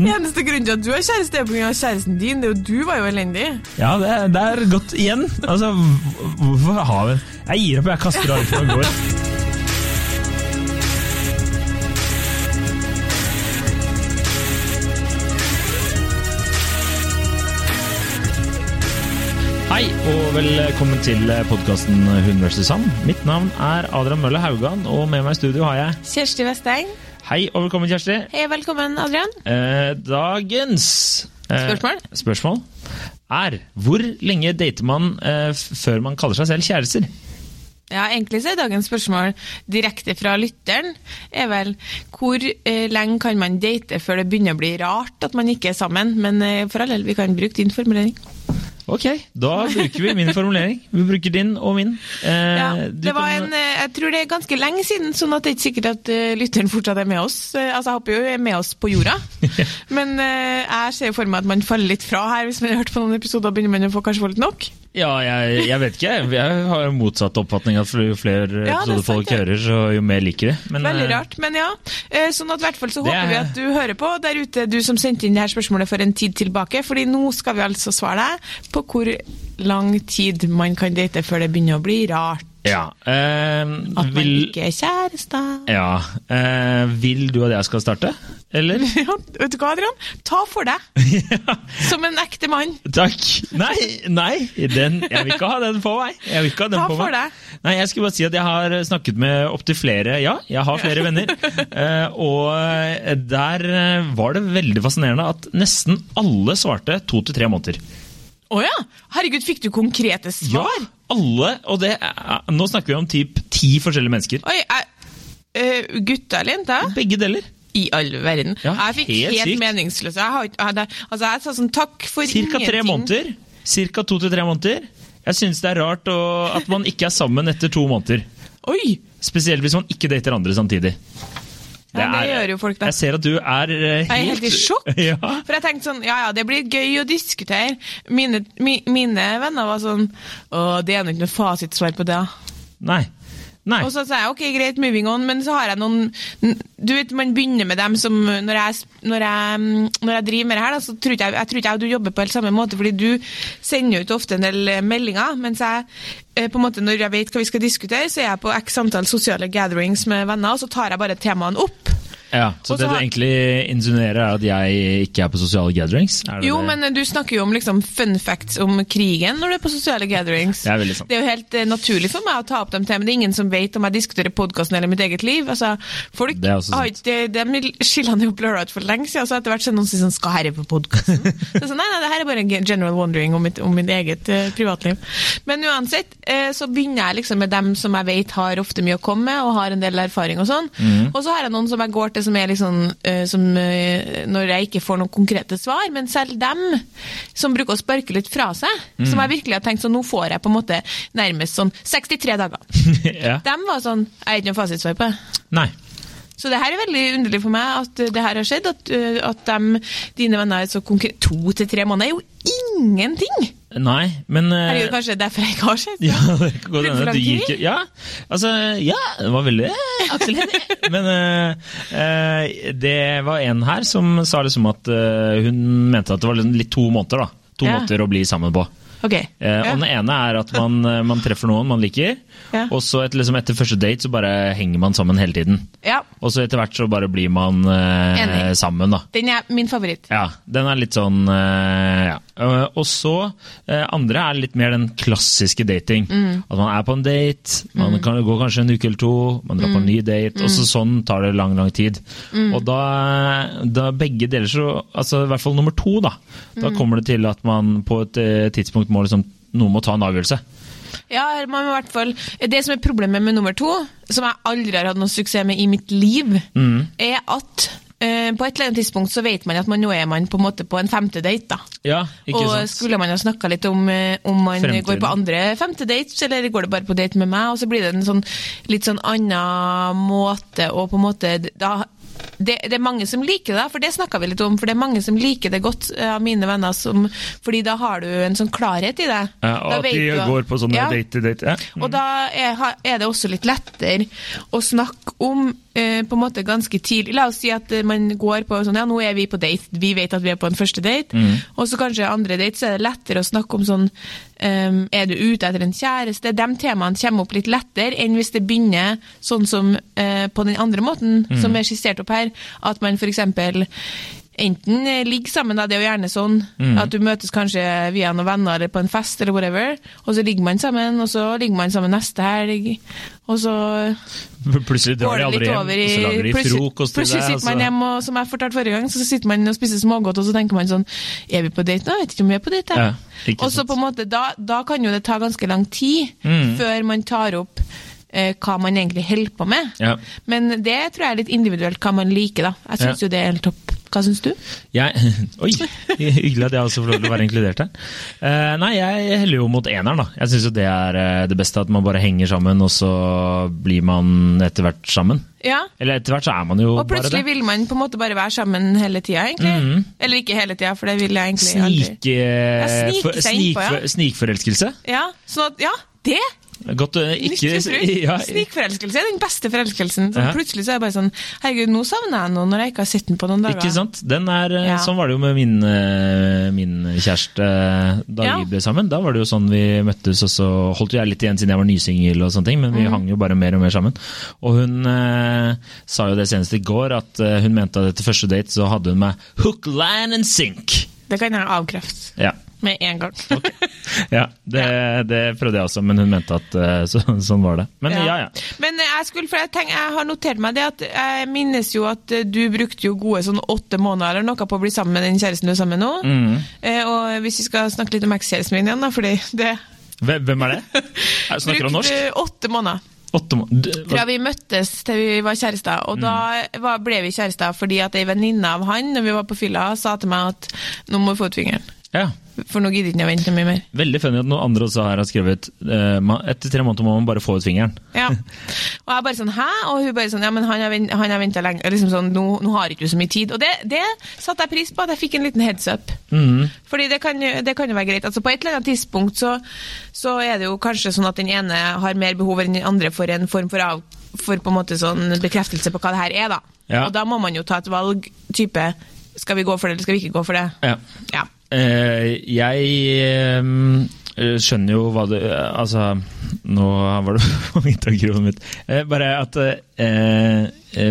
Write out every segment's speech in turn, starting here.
Eneste grunnen til at du har kjæreste, er pga. kjæresten din. Det er jo Du var jo elendig. Ja, det, er- det er godt igjen. Altså, hvorfor har vi Jeg gir opp, jeg kaster alt og går. Hei og velkommen til podkasten Hun versus Sand. Mitt navn er Adrian Mølle Haugan, og med meg i studio har jeg Kjersti Vesteng. Hei og velkommen, Kjersti. Hei, velkommen, Adrian. Eh, dagens eh, Spørsmål? spørsmål er hvor lenge dater man eh, før man kaller seg selv kjærester? Ja, Egentlig så er dagens spørsmål direkte fra lytteren. er vel Hvor eh, lenge kan man date før det begynner å bli rart at man ikke er sammen? Men eh, for all del, vi kan bruke din formulering. Ok, da bruker vi min formulering. Vi bruker din og min. Eh, Ja, det var en, eh, Jeg tror det er ganske lenge siden, sånn at det er ikke sikkert at eh, lytteren fortsatt er med oss. Eh, altså, Jeg håper jo er med oss på jorda. Men eh, jeg ser for meg at man faller litt fra her hvis man har hørt på noen episoder og begynner man å få kanskje få litt nok. Ja, jeg, jeg vet ikke. Jeg har motsatt oppfatning at jo flere Ja, er episoder folk hører, så jo mer liker de. Men, Veldig eh, rart, men ja. Eh, Sånn at hvert fall så håper håper vi er- at du hører på der ute, du som sendte inn det her spørsmålet for en tid tilbake. fordi nå skal vi altså svare deg på hvor lang tid man kan date før det begynner å bli rart. Ja. Eh, At man vil, ikke er kjærester. ja. Eh, vil du at jeg skal starte? Eller? Ja, vet du hva, Adrian? Ta for deg. Som en ekte mann. Takk. Nei, nei den, jeg vil ikke ha den på meg. Jeg vil ikke ha den Ta på for meg. deg. Nei, jeg skulle bare si at jeg har snakket med opptil flere Ja, jeg har flere venner. Eh, og eh, der eh, var det veldig fascinerende at nesten alle svarte to til tre måneder. Å ja! Herregud, fikk du konkrete svar? Ja, alle. Og det er, nå snakker vi om typ ti forskjellige mennesker. Oi, jeg, eh, gutta eller jenter? Begge deler. I all verden. Ja, jeg fikk helt helt, meningsløse. Jeg, jeg, altså, jeg sa sånn takk for Cirka tre måneder. Cirka to til tre måneder. Jeg syns det er rart å, at man ikke er sammen etter to måneder. Oi! Spesielt hvis man ikke dater andre samtidig. Ja, det gjør jo folk, da. Jeg ser at du er eh, helt Jeg er helt i sjokk. Ja. For jeg tenkte sånn, ja ja, det blir gøy å diskutere. Mine, mi, mine venner var sånn Å, det er nå ikke noe fasitsvar på det. Nei. Nei. Og så sa jeg ok, greit, moving on, men så har jeg noen Du vet, man begynner med dem som Når jeg, når jeg, når jeg driver med det her, da, så tror ikke jeg, jeg tror ikke jeg du jobber på helt samme måte, fordi du sender ut ofte en del eh, meldinger, mens jeg eh, på en måte når jeg vet hva vi skal diskutere, så er jeg på x antall sosiale gatherings med venner, og så tar jeg bare temaene opp. Ja, så Også det du egentlig insinuerer, er at jeg ikke er på sosiale gatherings? Er Jo, det? men du snakker jo om liksom fun facts om krigen når du er på sosiale gatherings. Det er veldig sant. Det er jo helt eh, naturlig for meg å ta opp dem til, men det er ingen som vet om jeg diskuterer podkasten eller mitt eget liv. Altså, folk Det er også sant. har de, De skillene er jo blurra ut for lenge siden, så etter hvert så noen som sier sånn Skal herre på podkasten? så sånn, nei, nei, det her er bare en general wondering om mitt, om mitt eget uh, privatliv. Men uansett, eh, så begynner jeg liksom med dem som jeg vet har ofte mye å komme med, og har en del erfaring og sånn. Mm. Og så har jeg noen som jeg går til som er liksom eh, som, eh, Når jeg ikke får noen konkrete svar, men selv dem som bruker å sparke litt fra seg, mm. som jeg virkelig har tenkt sånn, nå får jeg på en måte nærmest sånn 63 dager. ja. Dem var sånn Jeg har ikke noe fasitsvar på det. Nei. Så det her er veldig underlig for meg at det her har skjedd. At, uh, at dem, dine venner er så konkrete To til tre måneder er jo ingenting! Nei, men eh, Herregud, kanskje det er derfor jeg ikke har sett Ja, det kan godt denne. hende du gir ikke Ja, altså Ja, det var veldig Aksel Hennie. Men eh, eh, det var en her som sa liksom at uh, hun mente at det var liksom litt to måneder, da. To Ja. måter å bli sammen på. Ok. Eh, ja. Og den ene er at man, eh, man treffer noen man liker, Ja. og så etter, liksom, etter første date så bare henger man sammen hele tiden. ja. Og så etter hvert så bare blir man uh, sammen, da. Den er min favoritt. Ja, den er litt sånn uh, ja. Eh, Og så uh, andre er litt mer den klassiske dating. Mm. At man er på en date, man kan gå kanskje en uke eller to, man drar på en ny Mm. date, og så sånn tar det lang, lang tid. Og da, da begge deler så Altså i hvert fall nummer to, da. Da Mm. kommer det til at man på et uh, tidspunkt må liksom Noen må ta en avgjørelse. Ja, man må i hvert fall Det som er problemet med nummer to, som jeg aldri har hatt noe suksess med i mitt liv, Mm. er at på et eller annet tidspunkt så vet man at man nå er man på en måte på en femte date. da. Ja, ikke og sant? skulle man ha snakka litt om eh, om man Fremtiden. går på andre femte dates, eller går det bare på date med meg, og så blir det en sånn litt sånn annen måte å på en måte da det, det er mange som liker det, for det snakka vi litt om. For det er mange som liker det godt eh, av mine venner, som, fordi da har du en sånn klarhet i det. Ja, og at de du går på sånne Ja. date-date. Ja. Og da er, er det også litt lettere å snakke om eh, på en måte ganske tidlig La oss si at eh, man går på sånn Ja, nå er vi på date. Vi vet at vi er på en første date. Og så kanskje andre date, så er det lettere å snakke om sånn um, Er du ute etter en kjæreste? De temaene kommer opp litt lettere enn hvis det begynner sånn som uh, på den andre måten, som er skissert opp her. At man f.eks. Enten ligge ligger sammen, da, det er jo gjerne sånn at du møtes kanskje via noen venner eller på en fest, eller whatever, og så ligger man sammen, og så ligger man sammen neste helg, og så Plutselig drar de aldri hjem, over og i så lager de plutselig- frokost til Plutselig deg. sitter man og hjemme, og som jeg fortalte forrige gang, så sitter man og spiser smågodt, og så tenker man sånn Er vi på date nå? Jeg vet ikke om vi er på date. Ja, og så på en måte, da, da kan jo det ta ganske lang tid Mm. før man tar opp eh, hva man egentlig holder på med. Ja. Men det tror jeg er litt individuelt hva man liker, da. Jeg syns Ja. jo det er helt topp. Hva syns du? Jeg, oi, hyggelig at jeg også får lov til å være inkludert her. Uh, nei, jeg heller jo mot eneren, da. Jeg syns det er eh, det beste, at man bare henger sammen, og så blir man etter hvert sammen. Ja. Eller etter hvert så er man jo bare det. Og plutselig vil man på en måte bare være sammen hele tida, egentlig. Eller ikke hele tida, for det vil jeg egentlig aldri. Snik, eh, snike for, seg innpå, ja. snikfor- Snikforelskelse. Ja, sånn at, ja, det! Godt eh, ikke ja, Snikforelskelse er den beste forelskelsen. Ja. Plutselig så er jeg bare sånn Herregud, nå savner jeg noe når jeg ikke har sett den på noen dager. Ikke sant? Den er, eh, Ja. Sånn var det jo med min, eh, min kjæreste da vi ble sammen. Da var det jo sånn vi møttes, og så holdt jeg litt igjen siden jeg var nysingel, og sånne ting, men Mm. vi hang jo bare mer og mer sammen. Og hun eh, sa jo det senest i går, at hun mente at etter første date så hadde hun meg hook, line and sink. Det kan jeg avkrefte Ja. Med en gang. ja det, det prøvde jeg også, men hun mente at eh, så, sånn var det. Men ja, ja. Men eh, jeg skulle, jeg, tenker, jeg har notert meg det at jeg minnes jo at eh, du brukte jo gode sånn åtte måneder eller noe på å bli sammen med den kjæresten du er sammen med nå. Mm. Eh, og hvis vi skal snakke litt om ekskjæresten min igjen, da, fordi det Hvem er det? Jeg snakker om norsk? Brukte åtte måneder. Fra vi møttes til vi var kjærester. Og da Mm. var, ble vi kjærester fordi at ei venninne av han når vi var på fylla, sa til meg at nå må du få ut fingeren. Ja. For nå gidder jeg ikke å vente mye mer. Veldig funny at noen andre også her har skrevet ma- etter tre måneder må man bare få ut fingeren. Ja. Og jeg bare sånn, hæ? Og hun bare sånn, ja, men han har, venta lenge. Liksom sånn, nå, nå har ikke du så mye tid. Og det, det satte jeg pris på, at jeg fikk en liten heads up. Mm. Fordi det kan, det kan jo være greit. Altså På et eller annet tidspunkt så, så er det jo kanskje sånn at den ene har mer behov enn den andre for en form for, av, for på en måte sånn bekreftelse på hva det her er. da. Ja. Og da må man jo ta et valg. type, Skal vi gå for det, eller skal vi ikke gå for det? Ja. Ja. Eh, jeg eh, skjønner jo hva det eh, Altså, nå var det på middagsgrovene mitt. Bare at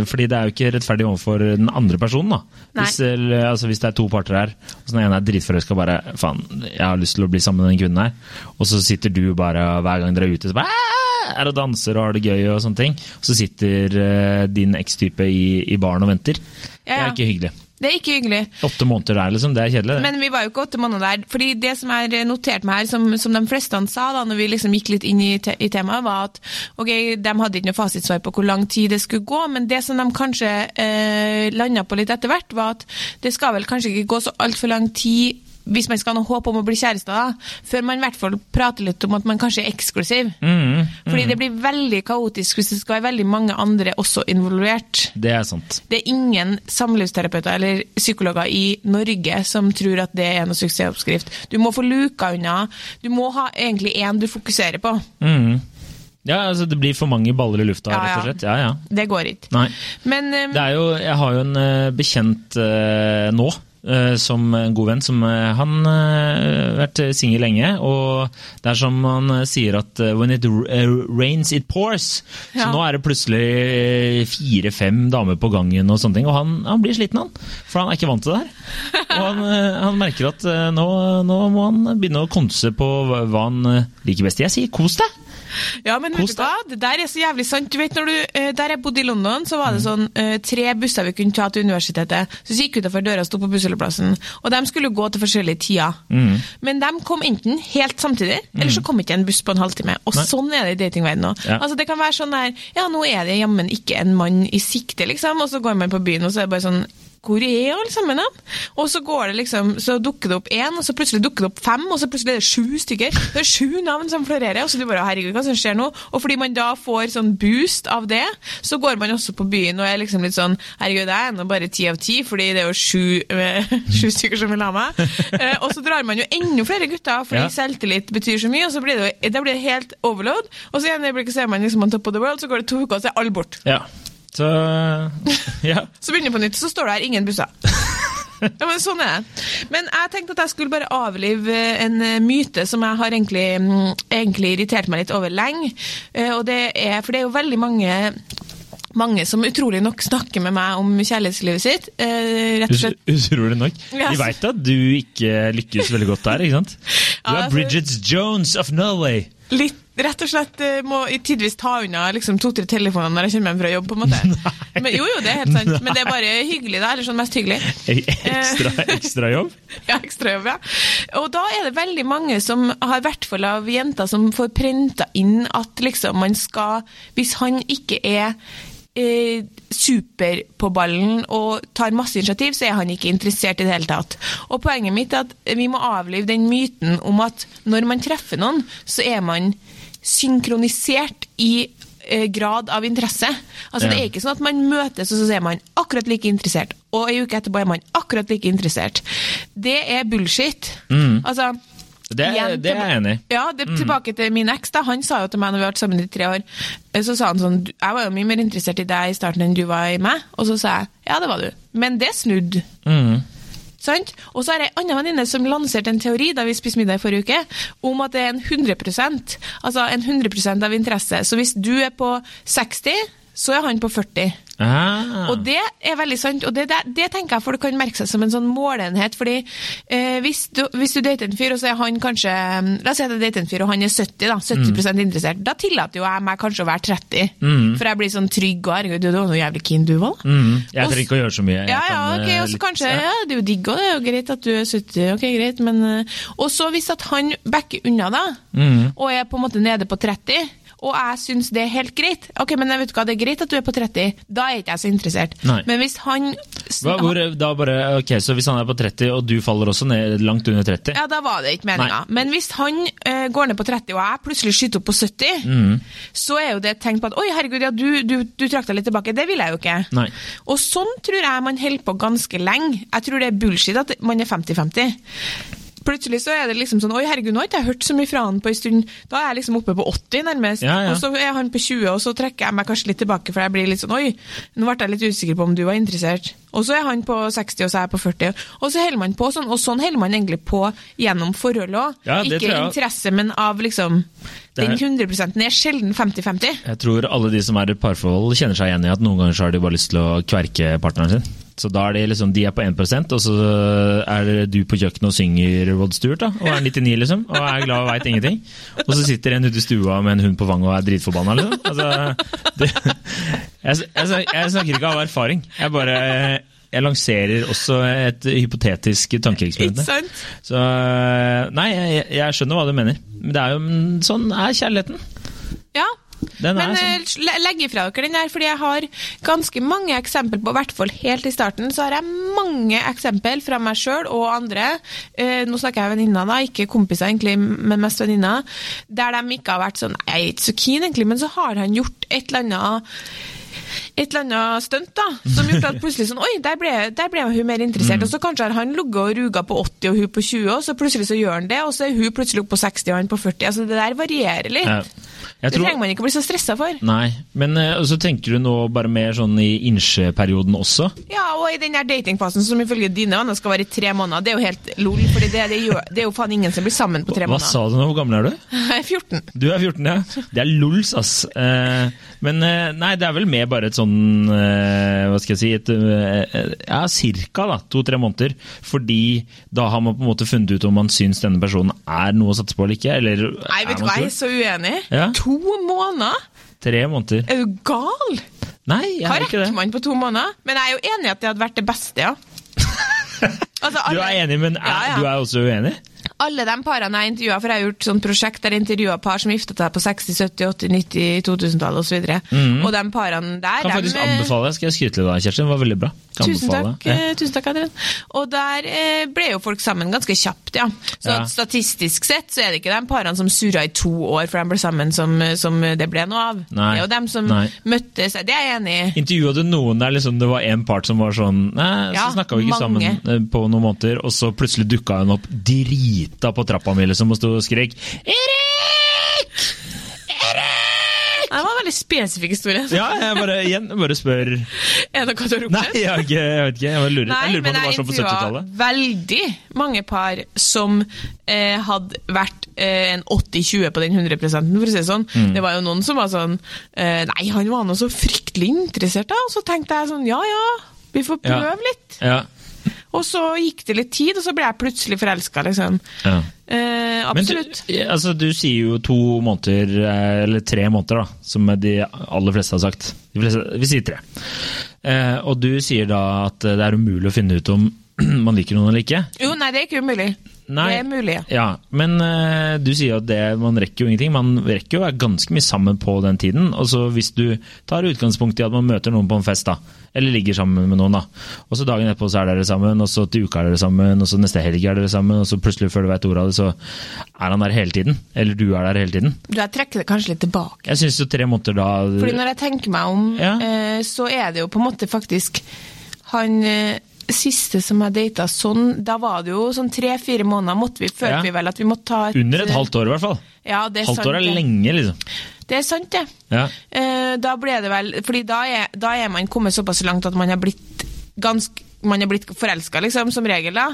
Fordi det er jo ikke rettferdig overfor den andre personen, da. Hvis, altså, hvis det er to parter her, og så den ene er dritforelska bare Faen, jeg har lyst til å bli sammen med den kvinnen her. Og så sitter du bare hver gang dere er ute, så bare er og danser og har det gøy og sånne ting. Og så sitter din ekstype i, i baren og venter. Det er ikke hyggelig. Det er ikke hyggelig. Åtte måneder der, liksom. Det er kjedelig. det. Men vi var jo ikke åtte måneder der. fordi det som er notert meg her, som, som de fleste sa da når vi liksom gikk litt inn i, te i temaet, var at ok, de hadde ikke noe fasitsvar på hvor lang tid det skulle gå, men det som de kanskje eh, landa på litt etter hvert, var at det skal vel kanskje ikke gå så altfor lang tid hvis man skal ha noe håp om å bli kjærester, da, før man i hvert fall prater litt om at man kanskje er eksklusiv. Mhm. Fordi det blir veldig kaotisk hvis det skal være veldig mange andre også involvert. Det er sant. Det er ingen samlivsterapeuter eller psykologer i Norge som tror at det er noe suksessoppskrift. Du må få luka unna. Du må ha egentlig én du fokuserer på. Mm. Ja, altså det blir for mange baller i lufta, Ja, rett og slett. Ja, ja. Det går ikke. Men um, Det jo, jeg har jo en uh, bekjent uh, nå, som en god venn, som eh, han eh, har vært singel lenge, og det er som han eh, sier at eh, when it eh, rains, it pours. Så nå er det plutselig eh, fire-fem damer på gangen og sånne ting, og han, han blir sliten, han. For han er ikke vant til det her. Og han, eh, han merker at eh, nå, nå må han begynne å konse på hva han eh, liker best. Jeg sier kos deg! Ja, men vet du hva? Det der er så jævlig sant. Du vet, når du, eh, Der jeg bodde i London, så Mm. var det sånn eh, tre busser vi kunne ta til universitetet. Så gikk vi utenfor døra og sto på bussholdeplassen. Og de skulle gå til forskjellige tider. Mm. Men de kom enten helt samtidig, eller så kom ikke en buss på en halvtime. Og Nei. sånn er det i datingverdenen òg. Ja. Altså, det kan være sånn der Ja, nå er det jammen ikke en mann i sikte, liksom. Og så går man på byen, og så er det bare sånn hvor er alle sammen? da? Og så går det liksom, så dukker det opp én, og så plutselig dukker det opp fem, og så plutselig er det sju stykker. Det er sju navn som florerer, og så du bare herregud, hva som skjer nå? Og fordi man da får sånn boost av det, så går man også på byen og er liksom litt sånn herregud, jeg er nå bare ti av ti, fordi det er jo sju, øh, sju stykker som vil ha meg. Eh, og så drar man jo enda flere gutter, fordi Ja. selvtillit betyr så mye, og så blir det, jo- det blir helt overload. Og så i en øyeblikk så er man liksom on top of the world, så går det to uker, og så er alle borte. Ja. Så ja. Så begynner du på nytt, så står det her ingen busser. Ja, men sånn er det. Men jeg tenkte at jeg skulle bare avlive en eh, myte som jeg har egentlig, mm, egentlig irritert meg litt over lenge. Eh, Og det er, for det er jo veldig mange mange som utrolig nok snakker med meg om kjærlighetslivet sitt. Eh, rett og slett. Utrolig nok. Ja. De veit at du ikke lykkes veldig godt der, ikke sant? Du er altså- Bridget Jones of Norway. Litt, rett og slett eh, må i tidvis ta unna liksom, to-tre telefoner når jeg kommer hjem fra jobb. på en måte. Men, jo, jo, det er helt sant. Men det er bare hyggelig, da. Eller sånn mest hyggelig. Ekstra, ekstra jobb. Ja, ekstra jobb, ja. Og da er det veldig mange som har, i hvert fall av jenter, som får prenta inn at liksom man skal Hvis han ikke er eh, super på ballen og tar masse initiativ, så er han ikke interessert i det hele tatt. Og poenget mitt er at vi må avlive den myten om at når man treffer noen, så er man synkronisert i eh, grad av interesse. Altså Det er ikke sånn at man møtes og så er man akkurat like interessert, og ei uke etterpå er man akkurat like interessert. Det er bullshit. Altså Det, igjen det er jeg enig i. ja, det, tilbake til min eks. da, Han sa jo til meg når vi har vært sammen i tre år eh, Så sa han sånn Jeg var jo mye mer interessert i deg i starten enn du var i meg. Og så sa jeg ja, det var du. Men det snudde. Mm. Sant? Og så har jeg en annen venninne som lanserte en teori da vi spiste middag i forrige uke, om at det er en 100% altså en 100% av interesse. Så hvis du er på 60, så er han på 40. Ah. Og det er veldig sant, og det, det, det tenker jeg folk kan merke seg som en sånn målenhet. fordi eh, hvis, du, hvis du dater en fyr, og så er han kanskje La oss si at jeg dater en fyr, og han er 70 da, 70 interessert. Da tillater jo jeg meg kanskje å være 30. For jeg blir sånn trygg og herregud, du var noe jævlig keen du var, da. Mm. Jeg trenger ikke å gjøre så mye. Jeg Ja, ja, kan, ok, eh, og så kanskje, ja, det er jo digg, og det er jo greit at du er 70, ok, greit, men eh, Og så hvis at han backer unna da, Mm. og er på en måte nede på 30, og jeg syns det er helt greit, ok, men jeg vet du hva, det er greit at du er på 30, da er ikke jeg så interessert. Nei. Men hvis han Hva, hvor, da bare, ok, Så hvis han er på 30, og du faller også ned langt under 30 Ja, da var det ikke meninga. Men hvis han uh, går ned på 30, og jeg plutselig skyter opp på 70, Mm. så er jo det et tegn på at oi, herregud, ja, du, du, du trakk deg litt tilbake. Det vil jeg jo ikke. Nei. Og sånn tror jeg man holder på ganske lenge. Jeg tror det er bullshit at man er 50-50. Plutselig så er det liksom sånn Oi, herregud, nå har ikke jeg hørt så mye fra han på en stund. Da er jeg liksom oppe på 80, nærmest. Ja, ja. Og så er han på 20, og så trekker jeg meg kanskje litt tilbake, for jeg blir litt sånn Oi, nå ble jeg litt usikker på om du var interessert. Og så er han på 60, og så er jeg på 40. Og så holder man på sånn, og sånn holder man egentlig på gjennom forhold òg. Ja, ikke interesse, men av liksom Den er- 100 er sjelden 50-50. Jeg tror alle de som er i parforhold, kjenner seg igjen i at noen ganger så har de bare lyst til å kverke partneren sin. Så da er det liksom, De er på 1% og så er det du på kjøkkenet og synger Rod Stewart, da, og er 99, liksom, og er glad og veit ingenting. Og så sitter en ute i stua med en hund på fanget og er dritforbanna, liksom. Altså, det, jeg, jeg, jeg snakker ikke av erfaring. Jeg bare jeg lanserer også et hypotetisk tankeeksperiment. Så Nei, jeg, jeg skjønner hva du mener. Men det er jo sånn er kjærligheten. Ja. Den Men sånn. eh, le- legg ifra dere den der, fordi jeg har ganske mange eksempel på, i hvert fall helt i starten, så har jeg mange eksempel fra meg sjøl og andre, eh, nå snakker jeg venninna, da, ikke kompiser egentlig, men mest venninna, der de ikke har vært sånn, jeg er ikke så keen egentlig, men så har han gjort et eller annet et eller annet stunt da, som gjorde at plutselig sånn, oi, der ble, der ble hun mer interessert, Mm. og så kanskje har han ligget og ruga på 80 og hun på 20, og så plutselig så gjør han det, og så er hun plutselig opp på 60 og han på 40, altså det der varierer litt. Ja. Jeg Det tror, trenger man ikke å bli så stressa for. nei, men eh, så tenker du nå bare mer sånn i innsjøperioden også? Ja, og i den der datingfasen som ifølge dine venner skal være i tre måneder, det er jo helt lol, for det, det, det er jo faen ingen som blir sammen på tre Hva måneder. sa du nå? Hvor gammel er du? Jeg er 14. Du er 14, ja. Det er lols, ass. Eh, men eh, nei, det er vel mer bare et sånn eh, Hva skal jeg si et, eh, Ja, cirka to-tre måneder. Fordi da har man på en måte funnet ut om man syns denne personen er noe å satse på eller ikke. Eller Nei, vet du hva, jeg er så uenig. Ja. To måneder? Tre måneder. Er du gal? Nei, jeg Hva er ikke rekker man på to måneder? Men jeg er jo enig i at det hadde vært det beste, ja. Altså, Du er enig, men er, Ja, ja. du er også uenig? Alle de parene jeg intervjua, for jeg har gjort sånn prosjekt der jeg intervjua par som gifta seg på 60-, 70-, 80-, 90-, 2000-tallet osv. Og, mm. og de parene der Kan faktisk de, anbefale. Skal jeg skryte litt av deg, Kjerstin? Det var veldig bra. Kan Tusen anbefale. takk, Ja. eh, tusen takk, Adrian. Og der eh, ble jo folk sammen ganske kjapt, ja. Så Ja. statistisk sett så er det ikke de parene som surra i to år for de ble sammen, som, som det ble noe av. Nei. Det er jo dem som Nei. møttes, det er jeg enig i. Intervjua du noen der liksom, det var en part som var sånn Nei, Ja, så snakka vi ikke mange. sammen på noen måneder, og så plutselig dukka hun opp drita på trappa mi liksom, og sto og skrek 'Erik!' Erik!' Det var en veldig spesifikk historie. Ja, jeg bare, igjen, bare spør Er det noe du har Nei, jeg, jeg vet ikke. Jeg lurer, Nei, jeg lurer på om det var sånn på 70-tallet. veldig mange par som eh, hadde vært eh, en 80-20 på den 100 for å si det sånn. Mm. Det var jo noen som var sånn eh, Nei, han var nå så fryktelig interessert, da. Og så tenkte jeg sånn Ja ja, vi får Ja. prøve litt. Ja, Og så gikk det litt tid, og så ble jeg plutselig forelska, liksom. ja. Eh, Men du, absolutt. altså, du sier jo to måneder, eh, eller tre måneder, da, som de aller fleste har sagt. Fleste, vi sier tre. Eh, og du sier da at det er umulig å finne ut om man liker noen eller ikke. Jo, nei, det er ikke umulig. Nei. Det er mulig. Ja, men uh, du sier at det, man rekker jo ingenting. Man rekker jo å være ganske mye sammen på den tiden. Og så hvis du tar utgangspunkt i at man møter noen på en fest, da, eller ligger sammen med noen, da, og så dagen etterpå så er dere sammen, og så til uka er dere sammen, og så neste helg er dere sammen, og så plutselig før du vet ordet av det, så er han der hele tiden. Eller du er der hele tiden. Du, jeg trekker det kanskje litt tilbake. Jeg syns jo tre måneder da Fordi når jeg tenker meg om, Ja. uh, så er det jo på en måte faktisk han eh, siste som jeg data sånn, da var det jo sånn tre-fire måneder, måtte vi, følte Ja. vi vel at vi måtte ta et Under et halvt år, i hvert fall. Ja, det er Halvt sant. år er lenge, liksom. Det er sant, det. Ja. Eh, da ble det vel Fordi da er, da er man kommet såpass langt at man har blitt ganske man er blitt forelska, liksom, som regel, da.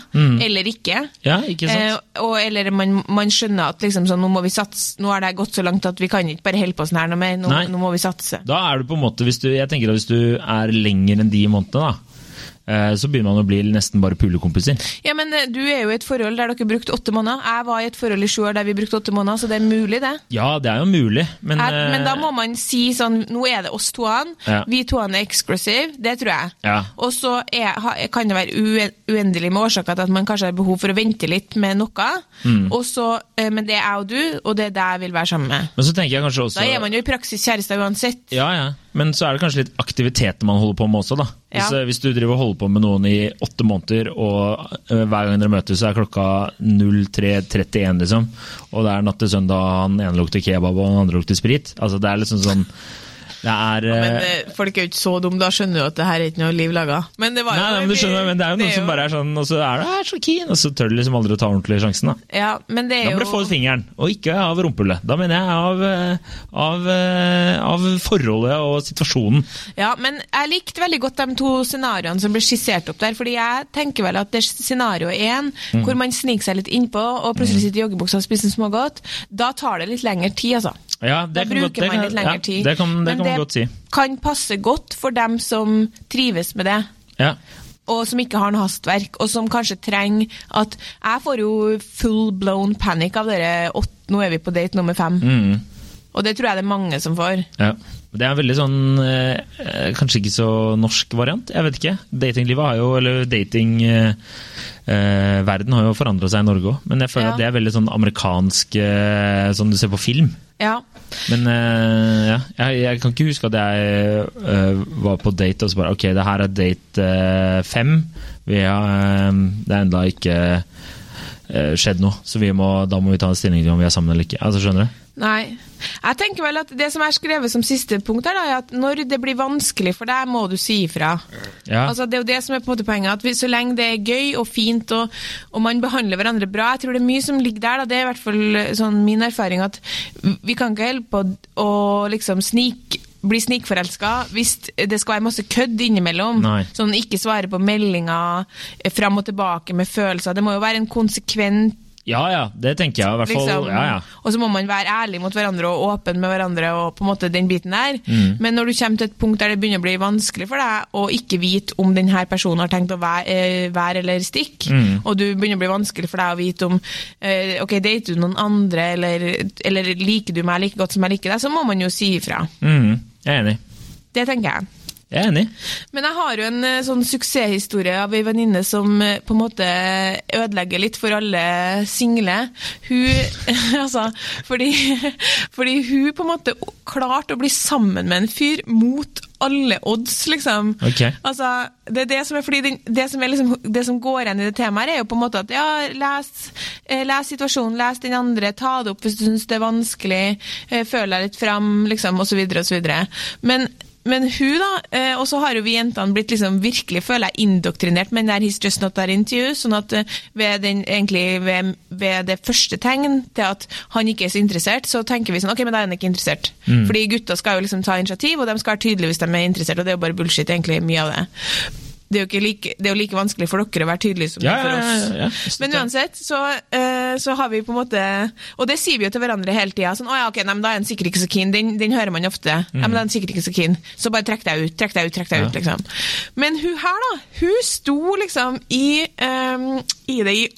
Eller ikke. Mm. Ja, ikke sant? Eh, og, eller man, man skjønner at liksom, sånn, nå må vi satse, nå har det gått så langt at vi kan ikke bare holde på sånn her noe mer. Nå, nå må vi satse. Da er du på en måte, hvis du, jeg tenker at hvis du er lenger enn de månedene, da, eh, så begynner man å bli nesten bare pulekompiser. Ja, men eh, du er jo i et forhold der dere brukte åtte måneder. Jeg var i et forhold i sju år der vi brukte åtte måneder, så det er mulig, det. Ja, det er jo mulig, men, Jeg, men da eh, må man si sånn Nå er det oss toene. Ja. Vi toene er exclusive. Det tror jeg. Ja. Og så kan det være uendelig med årsaker til at man kanskje har behov for å vente litt med noe. Mm. Og så, eh, men det er jeg og du, og det er det jeg vil være sammen med. Men så tenker jeg kanskje også Da er man jo i praksis kjærester uansett. Ja, ja. Men så er det kanskje litt aktiviteter man holder på med også, da. Hvis, Ja. eh, hvis du driver og holder på med noen i åtte måneder, og eh, hver gang dere møtes, så er klokka 03.31, liksom, og det er natt til søndag, han ene lukter kebab, og han andre lukter sprit. Altså, det er liksom sånn Er Men eh, eh, folk er jo ikke så dumme, da skjønner du at det her er ikke noe liv laga. Men det var jo nei, men du skjønner, men det er jo noen som bare er sånn, og så er du er så keen, og så tør du liksom aldri å ta ordentlig sjansen, da. Ja, men det Da er må du få ut fingeren, og ikke av rumpehullet. Da mener jeg av, eh, av, av forholdet og situasjonen. Ja, men jeg likte veldig godt de to scenarioene som ble skissert opp der. fordi jeg tenker vel at det er scenario én, Mm. hvor man sniker seg litt innpå og plutselig sitter i joggebuksa og spiser smågodt, da tar det litt lengre tid, altså. Ja, Da det bruker det man litt lengre tid. det kan, det Men kan man godt si. kan passe godt for dem som trives med det. Ja. Og som ikke har noe hastverk, og som kanskje trenger at Jeg får jo full blown panic av dere åtte Nå er vi på date nummer fem. Mm. Og det tror jeg det er mange som får. Ja. Det er en veldig sånn eh, Kanskje ikke så norsk variant, jeg vet ikke. Datinglivet har jo, eller dating eh, eh, Verden har jo forandra seg i Norge òg, men jeg føler Ja. at det er veldig sånn amerikansk eh, Som du ser på film. Ja. Men eh, ja, jeg, jeg kan ikke huske at jeg eh, var på date og så bare Ok, det her er date eh, fem. Vi har, eh, det er enda ikke eh, skjedd noe, så vi må, da må vi ta en stilling til om vi er sammen eller ikke. Altså, skjønner du? Nei. Jeg tenker vel at Det som er skrevet som siste punkt, her da, er at når det blir vanskelig for deg, må du si ifra. Ja. Altså, det er jo det som er på en måte poenget. at vi, Så lenge det er gøy og fint og, og man behandler hverandre bra Jeg tror det er mye som ligger der. Da. Det er i hvert fall sånn min erfaring at vi kan ikke holde på å liksom snike bli snikforelska hvis det skal være masse kødd innimellom. Nei. Sånn ikke svare på meldinger eh, fram og tilbake med følelser. Det må jo være en konsekvent ja ja, det tenker jeg i hvert fall. Liksom. Ja, ja. Og så må man være ærlig mot hverandre og åpen med hverandre og på en måte den biten der. Mm. Men når du kommer til et punkt der det begynner å bli vanskelig for deg å ikke vite om denne personen har tenkt å være, eh, være eller stikke, Mm. og du begynner å bli vanskelig for deg å vite om eh, ok, dater du noen andre, eller, eller liker du meg like godt som jeg liker deg, så må man jo si ifra. Mm. jeg er enig. Det tenker jeg. Jeg er enig. Men jeg har jo en eh, sånn suksesshistorie av ei venninne som eh, på en måte ødelegger litt for alle single. Hun Altså, fordi, fordi hun på en måte klarte å bli sammen med en fyr mot alle odds, liksom. Ok. Altså, det er det som er fordi den, det, som er liksom, det som går igjen i det temaet, er jo på en måte at ja, les, eh, les situasjonen, les den andre, ta det opp hvis du syns det er vanskelig, føl deg litt fram, liksom, osv., osv. Men men hun, da, eh, og så har jo vi jentene blitt liksom virkelig, føler jeg, indoktrinert med den der 'He's just not that interview', sånn at eh, ved, den, egentlig, ved, ved det første tegn til at han ikke er så interessert, så tenker vi sånn OK, men da er han ikke interessert. Fordi gutter skal jo liksom ta initiativ, og de skal hvis de er interessert, og det er jo bare bullshit, egentlig, mye av det. Det er jo, like, det er jo like vanskelig for dere å være tydelige som Ja, for oss. ja, ja. Men uansett, så, uh, så har vi på en måte Og det sier vi jo til hverandre hele tida. Sånn, 'Å ja, ok, nei, men da er han sikkert ikke så keen.' Den, den hører man ofte. Ja, men da er han sikkert ikke så keen. Så bare trekk deg ut, trekk deg ut, trekk deg ut, liksom. Men hun her, da, hun sto liksom i, um, i det i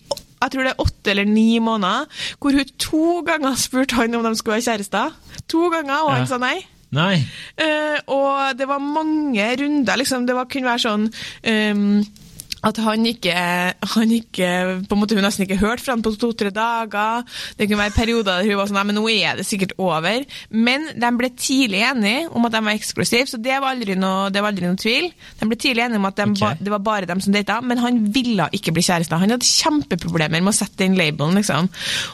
jeg tror det er åtte eller ni måneder, hvor hun to ganger spurte han om de skulle være kjærester. To ganger, og han sa nei. Nei. Uh, og det var mange runder, liksom. Det var, kunne være sånn ehm, at han ikke, han ikke på en måte Hun nesten ikke hørte fra han på to-tre dager. Det kunne være perioder der hun var sånn Nei, men nå er det sikkert over. Men de ble tidlig enige om at de var eksklusive, så det var aldri noe, det var aldri noe tvil. De ble tidlig enige om at de okay. det var bare dem som data, men han ville ikke bli kjæreste. Han hadde kjempeproblemer med å sette den labelen, liksom.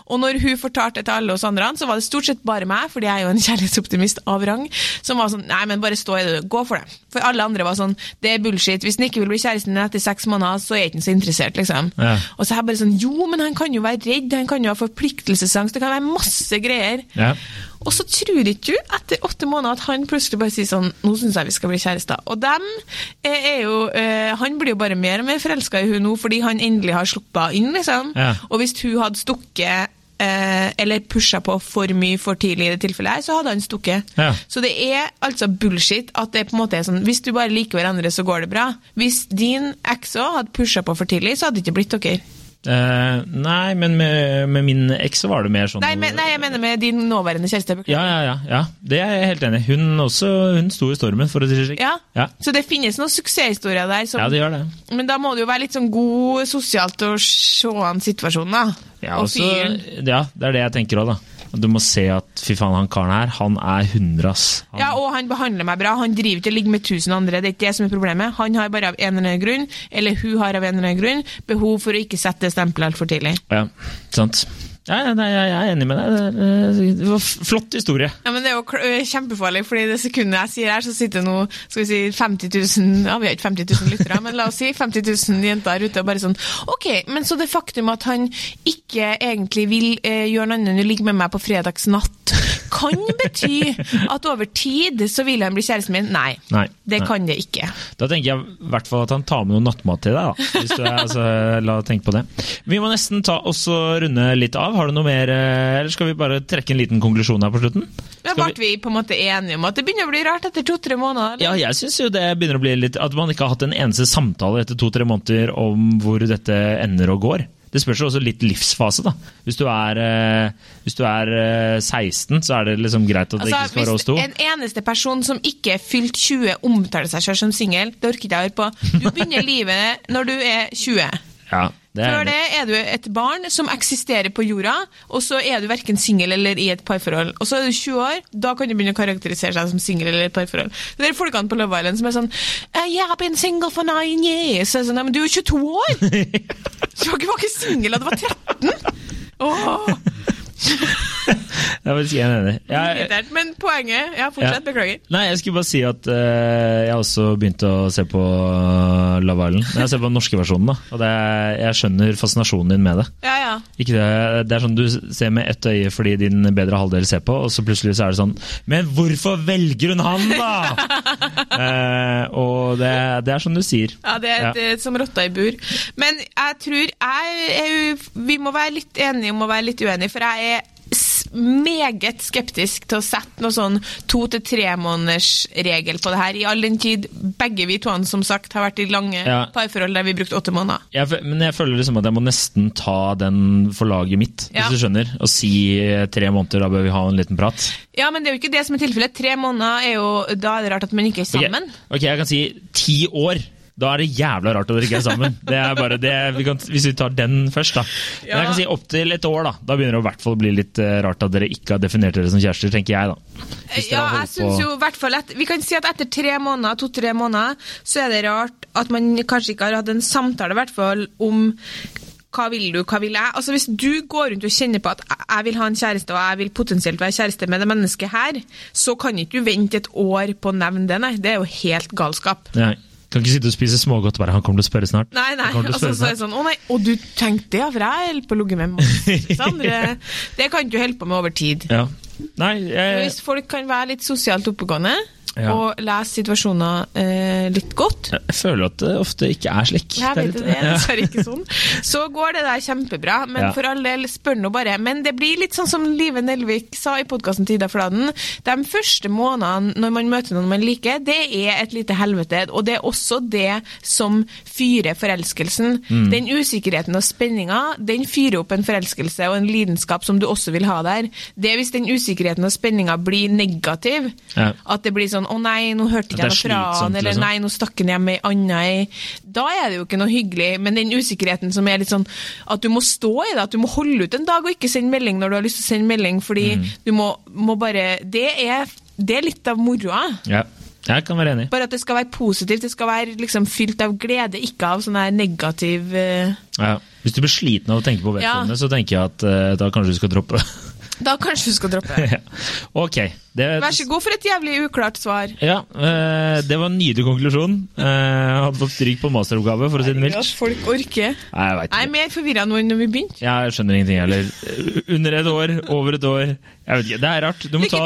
Og når hun fortalte det til alle oss andre, så var det stort sett bare meg, fordi jeg er jo en kjærlighetsoptimist av rang, som var sånn Nei, men bare stå i det, gå for det. For alle andre var sånn Det er bullshit. Hvis han ikke vil bli kjæresten din etter seks måneder, så er ikke han så interessert, liksom. Ja. Og så er jeg bare sånn Jo, men han kan jo være redd, han kan jo ha forpliktelsesangst, det kan være masse greier. Ja. Og så tror ikke du etter åtte måneder at han plutselig bare sier sånn Nå syns jeg vi skal bli kjærester. Og dem er er jo øh, Han blir jo bare mer og mer forelska i hun nå fordi han endelig har sluppa inn, liksom. Ja. Og hvis hun hadde stukket eh, eller pusha på for mye for tidlig i det tilfellet her, så hadde han stukket. Ja. Så det er altså bullshit at det på en måte er sånn Hvis du bare liker hverandre, så går det bra. Hvis din eks òg hadde pusha på for tidlig, så hadde det ikke blitt dere. Eh, nei, men med, med min eks så var det mer sånn Nei, men, nei, jeg mener med din nåværende kjæreste. Ja, ja, ja, ja. Det er jeg helt enig i. Hun også, hun sto i stormen, for å si det slik. Ja. Ja. Så det finnes noen suksesshistorier der. Som, ja, det gjør det. Men da må det jo være litt sånn god sosialt å se an situasjonen, da. Ja, og fyren. ja, det er det jeg tenker òg, da. Du må se at fy faen, han karen her, han er 100, ass. Han, Ja, og han behandler meg bra. Han driver ikke og ligger med tusen andre. Det er ikke det som er problemet. Han har bare av en eller annen grunn, eller hun har av en eller annen grunn, behov for å ikke sette stempelet altfor tidlig. ja, sant. Ja, nei, jeg er enig med deg. Det, det var flott historie. Ja, men Det er jo øh, kjempefarlig, fordi det sekundet jeg sier her, så sitter nå skal vi si 50 000 Ja, vi har ikke 50 000 lyttere, men la oss si 50 000 jenter her ute og bare sånn Ok, men så det faktum at han ikke egentlig vil eh, gjøre noe annet enn å ligge med meg på fredagsnatt, kan bety at over tid så vil han bli kjæresten min? Nei. Nei, Det nei. kan det ikke. Da tenker jeg i hvert fall at han tar med noe nattmat til deg. da. Hvis du er, altså, la tenke på det. Vi må nesten ta oss og runde litt av. Har du noe mer, eh, eller skal vi bare trekke en liten konklusjon her på slutten? Da ble vi på en måte enige om at det begynner å bli rart etter to-tre måneder. Ja, jeg syns jo det begynner å bli litt At man ikke har hatt en eneste samtale etter to-tre måneder om hvor dette ender og går. Det spørs jo også litt livsfase, da. Hvis du er, eh, hvis du er eh, 16, så er det liksom greit at det ikke skal være oss Altså, to. hvis en eneste person som ikke er fylt 20, omtaler seg selv som singel, det orker ikke jeg å høre på. Du begynner livet når du er 20. Ja, det er Før det er du et barn som eksisterer på jorda, og så er du verken singel eller i et parforhold. Og så er du 20 år, da kan du begynne å karakterisere seg som singel eller i et parforhold. Det er folkene på Love Island som er sånn «Eh, Jeg har been single for nine years. Så er sånn, men du er 22 år! Du var ikke, var ikke singel da du var 13! Åh, Jeg er faktisk enig. Men poenget Ja, fortsett. Beklager. Nei, jeg skulle bare si at uh, jeg også begynt å se på uh, Love Island. Men Jeg ser på den norske versjonen, da. Og det, er- jeg skjønner fascinasjonen din med det. Ja, ja. Ikke det, det er sånn du ser med ett øye fordi din bedre halvdel ser på, og så plutselig så er det sånn Men hvorfor velger hun han, da?! uh, og det, det er sånn du sier. Ja, det er, Ja. det som rotta i bur. Men jeg tror jeg jeg, Vi må være litt enige om å være litt uenige, for jeg er meget skeptisk til å sette noe sånn to til tre måneders regel på det her. I all den tid begge vi to som sagt har vært i lange Ja. parforhold der vi brukte åtte måneder. Jeg, men jeg føler liksom at jeg må nesten ta den for laget mitt, Ja. hvis du skjønner. Og si eh, tre måneder, da bør vi ha en liten prat. Ja, men det er jo ikke det som er tilfellet. Tre måneder er jo Da er det rart at man ikke er sammen. Ok, jeg kan si ti år. Da er det jævla rart at dere ikke er sammen. Det er bare det, vi kan, hvis vi tar den først, da. Men jeg kan si opptil et år, da. Da begynner det i hvert fall å bli litt eh, rart at dere ikke har definert dere som kjærester, tenker jeg, da. Hvis Ja, jeg synes jo hvert fall at Vi kan si at etter tre måneder, to-tre måneder, så er det rart at man kanskje ikke har hatt en samtale i hvert fall om hva vil du, hva vil jeg? Altså Hvis du går rundt og kjenner på at jeg vil ha en kjæreste, og jeg vil potensielt være kjæreste med det mennesket her, så kan ikke du vente et år på å nevne det, nei. Det er jo helt galskap. Nei. Kan ikke sitte og spise smågodt og bare 'han kommer til å spørre snart'. Nei, nei, og så er det sånn, å nei, og du tenkte det, ja, for jeg holder på å ligge med masse andre. Det kan du holde på med over tid. Ja. Nei, jeg, Hvis folk kan være litt sosialt oppegående, Ja. og lese situasjoner eh, litt godt, jeg føler at det ofte ikke er slik. Jeg vet det, det er dessverre ikke sånn. Så går det der kjempebra, men Ja. for all del, spør nå bare. Men det blir litt sånn som Live Nelvik sa i podkasten Tida Fladen. De første månedene når man møter noen man liker, det er et lite helvete. Og det er også det som fyrer forelskelsen. Mm. Den usikkerheten og spenninga, den fyrer opp en forelskelse og en lidenskap som du også vil ha der. Det er hvis den usikkerheten og spenninga blir negativ. Ja. At det blir sånn 'Å nei, nå hørte ikke jeg noe fra han', eller liksom. 'Nei, nå stakk han hjem ei anna ei'. Da er det jo ikke noe hyggelig. Men den usikkerheten som er litt sånn at du må stå i det, at du må holde ut en dag og ikke sende melding når du har lyst til å sende melding, fordi Mm. du må, må bare det er, det er litt av moroa. Ja. Jeg kan være enig. Bare at det skal være positivt. Det skal være liksom fylt av glede, ikke av sånn negativ uh... Ja. Hvis du blir sliten av å tenke på vedkommende, så tenker jeg at uh, da kanskje du skal droppe det. Da kanskje du skal droppe. Ja. ok. Det, Vær så god for et jævlig uklart svar. Ja, eh, det var en nydelig konklusjon. Eh, Jeg hadde fått stryk på masteroppgave, for å si det At folk orker. Nei, jeg Jeg er mer forvirra nå enn når vi begynte. Jeg skjønner ingenting heller. Under et år, over et år. Jeg vet ikke, Det er rart. Du må ta,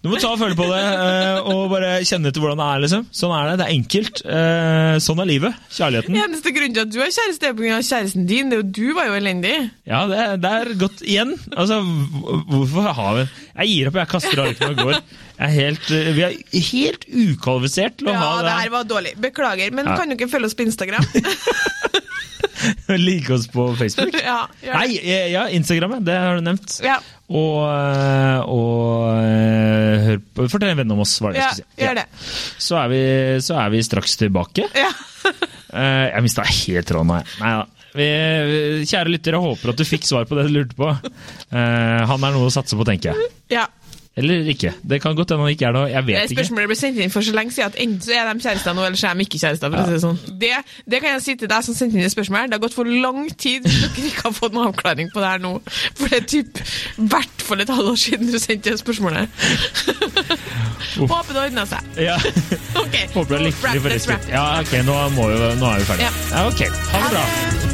du må ta og føle på det, eh, og bare kjenne etter hvordan det er. liksom. Sånn er det. Det er enkelt. Eh, Sånn er livet. Kjærligheten. Eneste grunnen til at du har kjæreste, er pga. kjæresten din. Det er jo du var jo elendig. Ja, det, det er godt igjen. Altså, hvorfor har vi Jeg gir opp, jeg kaster Arken og går. Jeg er helt, eh, vi er helt ukvalifisert til å Ja, ha det det. her var dårlig. Beklager, men Ja. kan du ikke følge oss på Instagram? Like oss på Facebook. ja. Nei, eh, ja, Instagram, det har du nevnt. Ja, Og, eh, og hør på, fortell en venn om oss, var det ja, jeg skulle si. gjør det. Så, er vi, så er vi straks tilbake. Ja. Jeg mista helt tråden nå, jeg. Nei da. Vi, vi- kjære lyttere, håper at du fikk svar på det du lurte på. Uh, han er noe å satse på, tenker jeg. ja. Eller ikke. Det kan godt hende han ikke er noe. Jeg vet ikke. spørsmålet ble sendt inn for så lenge siden at enten så er de kjærester nå, eller så er de ikke kjærester. For å si det, sånn. det, det kan jeg si til deg som sendte inn det spørsmålet. Det har gått for lang tid hvis dere ikke har fått noen avklaring på det her nå. For det er typ i hvert fall et halvår siden du sendte det spørsmålet. Håper det ordner seg. Ja. okay. Håper du er lykkelig for det. Ja, ok, nå, nå er vi ferdige. Ja. Ja, ok. Ha det bra.